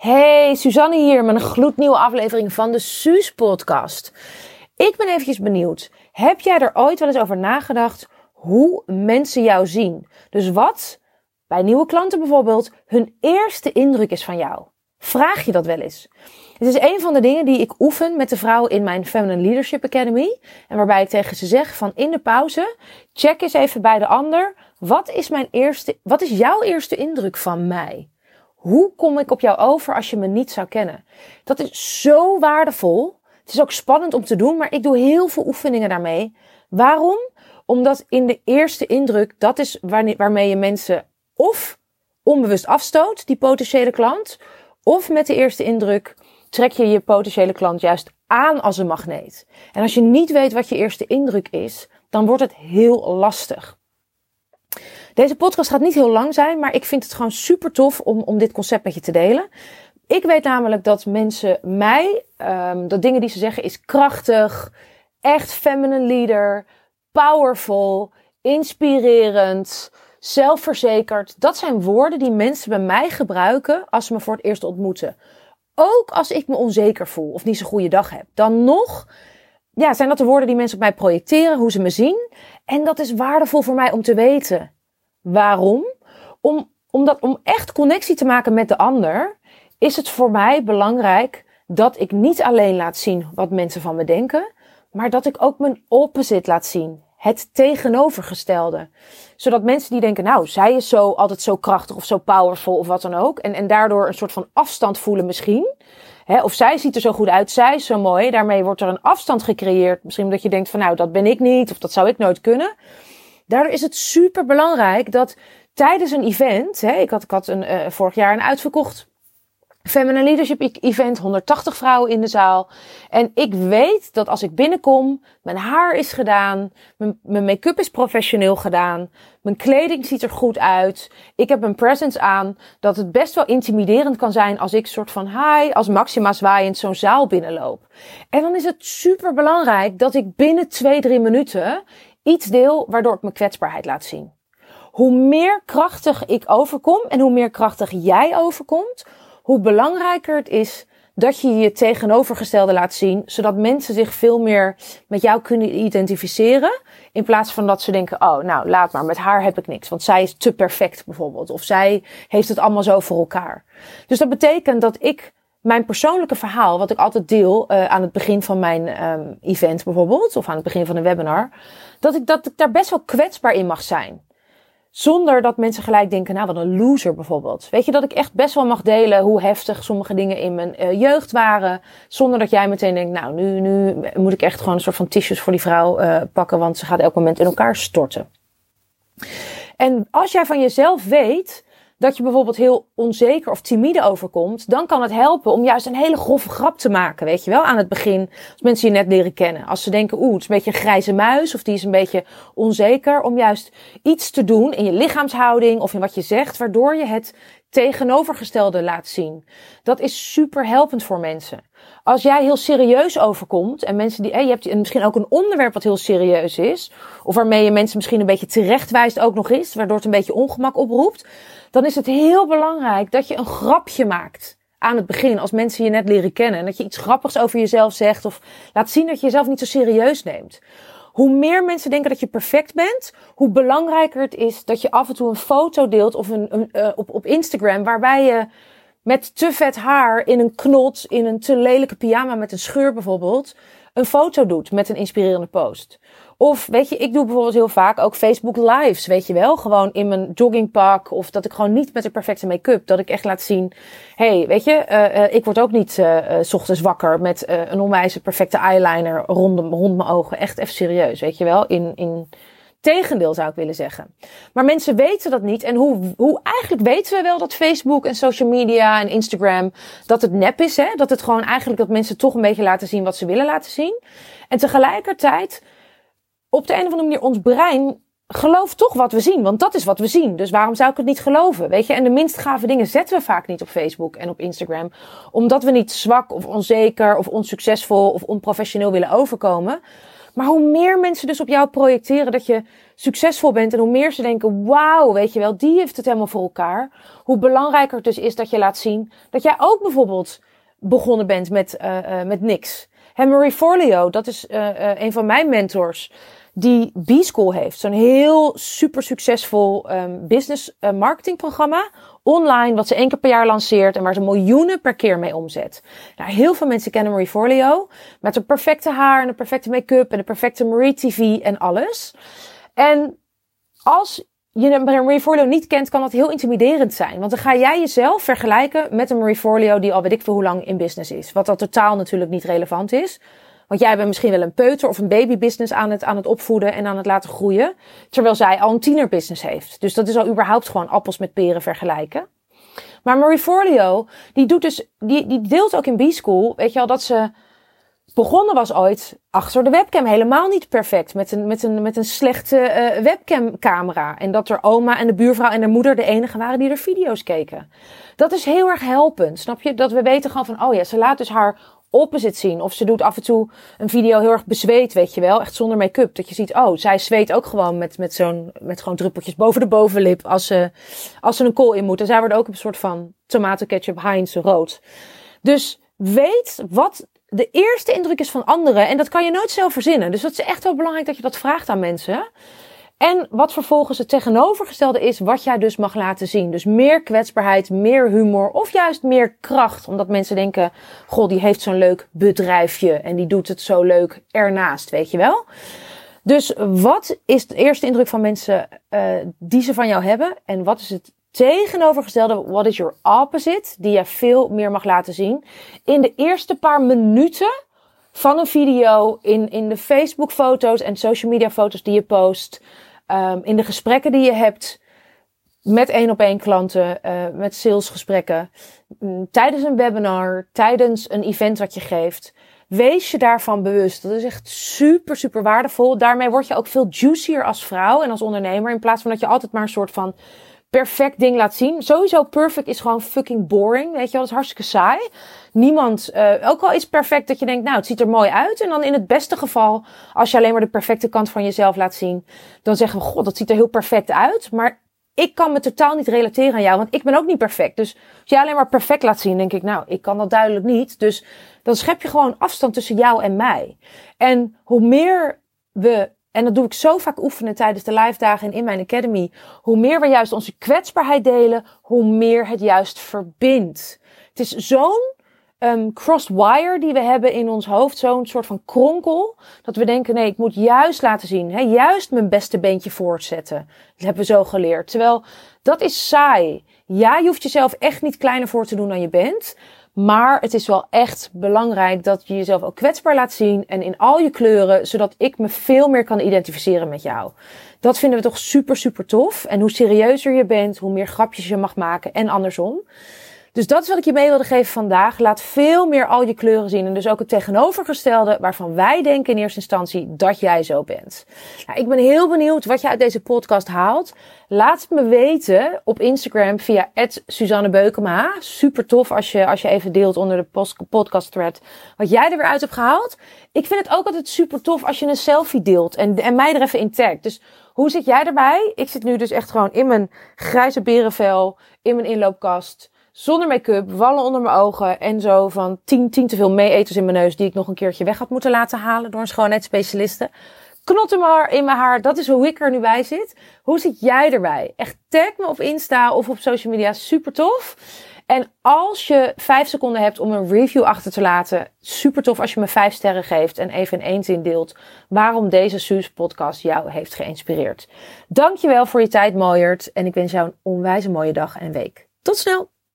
Hey, Suzanne hier met een gloednieuwe aflevering van de Suus podcast. Ik ben eventjes benieuwd. Heb jij er ooit wel eens over nagedacht hoe mensen jou zien? Dus wat, bij nieuwe klanten bijvoorbeeld, hun eerste indruk is van jou? Vraag je dat wel eens? Het is een van de dingen die ik oefen met de vrouwen in mijn Feminine Leadership Academy. En waarbij ik tegen ze zeg van in de pauze, check eens even bij de ander. Wat is mijn eerste, wat is jouw eerste indruk van mij? Hoe kom ik op jou over als je me niet zou kennen? Dat is zo waardevol. Het is ook spannend om te doen, maar ik doe heel veel oefeningen daarmee. Waarom? Omdat in de eerste indruk, dat is waarmee je mensen of onbewust afstoot, die potentiële klant, of met de eerste indruk trek je je potentiële klant juist aan als een magneet. En als je niet weet wat je eerste indruk is, dan wordt het heel lastig. Deze podcast gaat niet heel lang zijn, maar ik vind het gewoon super tof om, om dit concept met je te delen. Ik weet namelijk dat mensen mij, um, dat dingen die ze zeggen is krachtig, echt feminine leader, powerful, inspirerend, zelfverzekerd. Dat zijn woorden die mensen bij mij gebruiken als ze me voor het eerst ontmoeten. Ook als ik me onzeker voel of niet zo'n goede dag heb. Dan nog ja, zijn dat de woorden die mensen op mij projecteren, hoe ze me zien. En dat is waardevol voor mij om te weten. Waarom? Om, omdat, om echt connectie te maken met de ander, is het voor mij belangrijk dat ik niet alleen laat zien wat mensen van me denken, maar dat ik ook mijn opposite laat zien. Het tegenovergestelde. Zodat mensen die denken, nou, zij is zo altijd zo krachtig of zo powerful of wat dan ook. En, en daardoor een soort van afstand voelen misschien. Hè, of zij ziet er zo goed uit, zij is zo mooi. Daarmee wordt er een afstand gecreëerd. Misschien omdat je denkt van, nou, dat ben ik niet of dat zou ik nooit kunnen. Daardoor is het super belangrijk dat tijdens een event, hè, ik had, ik had een, uh, vorig jaar een uitverkocht Feminine Leadership e- Event, 180 vrouwen in de zaal. En ik weet dat als ik binnenkom, mijn haar is gedaan, mijn, mijn make-up is professioneel gedaan, mijn kleding ziet er goed uit, ik heb een presence aan, dat het best wel intimiderend kan zijn als ik soort van hi, als Maxima zwaaiend zo'n zaal binnenloop. En dan is het super belangrijk dat ik binnen twee, drie minuten iets deel waardoor ik mijn kwetsbaarheid laat zien. Hoe meer krachtig ik overkom en hoe meer krachtig jij overkomt, hoe belangrijker het is dat je je tegenovergestelde laat zien, zodat mensen zich veel meer met jou kunnen identificeren. In plaats van dat ze denken, oh nou laat maar, met haar heb ik niks, want zij is te perfect bijvoorbeeld. Of zij heeft het allemaal zo voor elkaar. Dus dat betekent dat ik mijn persoonlijke verhaal, wat ik altijd deel uh, aan het begin van mijn um, event bijvoorbeeld, of aan het begin van een webinar, dat ik, dat ik daar best wel kwetsbaar in mag zijn. Zonder dat mensen gelijk denken, nou wat een loser bijvoorbeeld. Weet je, dat ik echt best wel mag delen hoe heftig sommige dingen in mijn uh, jeugd waren. Zonder dat jij meteen denkt, nou nu, nu moet ik echt gewoon een soort van tissues voor die vrouw uh, pakken, want ze gaat elk moment in elkaar storten. En als jij van jezelf weet dat je bijvoorbeeld heel onzeker of timide overkomt, dan kan het helpen om juist een hele grove grap te maken, weet je wel, aan het begin, als mensen je net leren kennen. Als ze denken, oeh, het is een beetje een grijze muis of die is een beetje onzeker, om juist iets te doen in je lichaamshouding of in wat je zegt, waardoor je het tegenovergestelde laat zien. Dat is super helpend voor mensen. Als jij heel serieus overkomt en mensen die, je hebt misschien ook een onderwerp wat heel serieus is, of waarmee je mensen misschien een beetje terechtwijst ook nog eens, waardoor het een beetje ongemak oproept, dan is het heel belangrijk dat je een grapje maakt aan het begin, als mensen je net leren kennen. En dat je iets grappigs over jezelf zegt of laat zien dat je jezelf niet zo serieus neemt. Hoe meer mensen denken dat je perfect bent, hoe belangrijker het is dat je af en toe een foto deelt of een, uh, op, op Instagram waarbij je met te vet haar in een knot, in een te lelijke pyjama met een scheur bijvoorbeeld, een foto doet met een inspirerende post. Of weet je, ik doe bijvoorbeeld heel vaak ook Facebook lives, weet je wel. Gewoon in mijn joggingpak of dat ik gewoon niet met de perfecte make-up, dat ik echt laat zien, hey, weet je, uh, uh, ik word ook niet uh, s ochtends wakker met een onwijze perfecte eyeliner rond, rond mijn ogen. Echt even serieus, weet je wel. In, in tegendeel zou ik willen zeggen. Maar mensen weten dat niet. En hoe, hoe eigenlijk weten we wel dat Facebook en social media en Instagram, dat het nep is, hè? Dat het gewoon eigenlijk dat mensen toch een beetje laten zien wat ze willen laten zien. En tegelijkertijd op de een of andere manier ons brein gelooft toch wat we zien. Want dat is wat we zien. Dus waarom zou ik het niet geloven? Weet je? En de minst gave dingen zetten we vaak niet op Facebook en op Instagram. Omdat we niet zwak of onzeker of onsuccesvol of onprofessioneel willen overkomen. Maar hoe meer mensen dus op jou projecteren dat je succesvol bent en hoe meer ze denken, wauw, weet je wel, die heeft het helemaal voor elkaar. Hoe belangrijker het dus is dat je laat zien dat jij ook bijvoorbeeld begonnen bent met, uh, uh, met niks. Henry Forleo, dat is uh, een van mijn mentors die B-School heeft. Zo'n heel super succesvol um, business uh, marketing programma. Online, wat ze één keer per jaar lanceert en waar ze miljoenen per keer mee omzet. Nou, heel veel mensen kennen Marie Forleo. Met een perfecte haar en een perfecte make-up en een perfecte Marie TV en alles. En als je Marie Forleo niet kent, kan dat heel intimiderend zijn. Want dan ga jij jezelf vergelijken met een Marie Forleo die al weet ik veel hoe lang in business is. Wat dat totaal natuurlijk niet relevant is. Want jij bent misschien wel een peuter of een babybusiness aan het, aan het opvoeden en aan het laten groeien. Terwijl zij al een tienerbusiness heeft. Dus dat is al überhaupt gewoon appels met peren vergelijken. Maar Marie Forleo, die doet dus, die, die deelt ook in B-School, weet je al, dat ze begonnen was ooit achter de webcam. Helemaal niet perfect. Met een, met een, met een slechte uh, webcamcamera. En dat er oma en de buurvrouw en de moeder de enige waren die er video's keken. Dat is heel erg helpend. Snap je? Dat we weten gewoon van, oh ja, ze laat dus haar opposite zien. Of ze doet af en toe een video heel erg bezweet, weet je wel. Echt zonder make-up. Dat je ziet, oh, zij zweet ook gewoon met, met zo'n, met gewoon druppeltjes boven de bovenlip als ze, als ze een kool in moet. En zij wordt ook een soort van tomatenketchup Heinz rood. Dus weet wat de eerste indruk is van anderen. En dat kan je nooit zelf verzinnen. Dus dat is echt wel belangrijk dat je dat vraagt aan mensen. En wat vervolgens het tegenovergestelde is, wat jij dus mag laten zien. Dus meer kwetsbaarheid, meer humor of juist meer kracht. Omdat mensen denken, goh, die heeft zo'n leuk bedrijfje en die doet het zo leuk ernaast, weet je wel. Dus wat is de eerste indruk van mensen uh, die ze van jou hebben? En wat is het tegenovergestelde, what is your opposite, die je veel meer mag laten zien? In de eerste paar minuten van een video, in, in de Facebook foto's en social media foto's die je post um, in de gesprekken die je hebt met één op één klanten, uh, met salesgesprekken, um, tijdens een webinar, tijdens een event wat je geeft. Wees je daarvan bewust. Dat is echt super, super waardevol. Daarmee word je ook veel juicier als vrouw en als ondernemer. In plaats van dat je altijd maar een soort van perfect ding laat zien. Sowieso perfect is gewoon fucking boring. Weet je wel, dat is hartstikke saai. Niemand, uh, ook al is perfect dat je denkt, nou, het ziet er mooi uit. En dan in het beste geval, als je alleen maar de perfecte kant van jezelf laat zien, dan zeggen we, god, dat ziet er heel perfect uit. Maar ik kan me totaal niet relateren aan jou, want ik ben ook niet perfect. Dus als jij alleen maar perfect laat zien, denk ik, nou, ik kan dat duidelijk niet. Dus dan schep je gewoon afstand tussen jou en mij. En hoe meer we en dat doe ik zo vaak oefenen tijdens de live dagen in mijn academy. Hoe meer we juist onze kwetsbaarheid delen, hoe meer het juist verbindt. Het is zo'n um, crossed wire die we hebben in ons hoofd, zo'n soort van kronkel, dat we denken, nee, ik moet juist laten zien, hè, juist mijn beste beentje voortzetten. Dat hebben we zo geleerd. Terwijl dat is saai. Ja, je hoeft jezelf echt niet kleiner voor te doen dan je bent. Maar het is wel echt belangrijk dat je jezelf ook kwetsbaar laat zien en in al je kleuren, zodat ik me veel meer kan identificeren met jou. Dat vinden we toch super, super tof. En hoe serieuzer je bent, hoe meer grapjes je mag maken en andersom. Dus dat is wat ik je mee wilde geven vandaag. Laat veel meer al je kleuren zien. En dus ook het tegenovergestelde waarvan wij denken in eerste instantie dat jij zo bent. Nou, ik ben heel benieuwd wat je uit deze podcast haalt. Laat het me weten op Instagram via Suzanne Beukema. Super tof als je, als je even deelt onder de podcast thread wat jij er weer uit hebt gehaald. Ik vind het ook altijd super tof als je een selfie deelt en, en mij er even in tagt. Dus hoe zit jij erbij? Ik zit nu dus echt gewoon in mijn grijze berenvel, in mijn inloopkast zonder make-up, wallen onder mijn ogen en zo van tien, tien te veel meeeters in mijn neus die ik nog een keertje weg had moeten laten halen door een schoonheidsspecialiste. Knot in mijn, haar, in mijn haar, dat is hoe ik er nu bij zit. Hoe zit jij erbij? Echt tag me op Insta of op social media, super tof. En als je vijf seconden hebt om een review achter te laten, super tof als je me vijf sterren geeft en even in één zin deelt waarom deze Suus podcast jou heeft geïnspireerd. Dankjewel voor je tijd, Mooiert. En ik wens jou een onwijze mooie dag en week. Tot snel!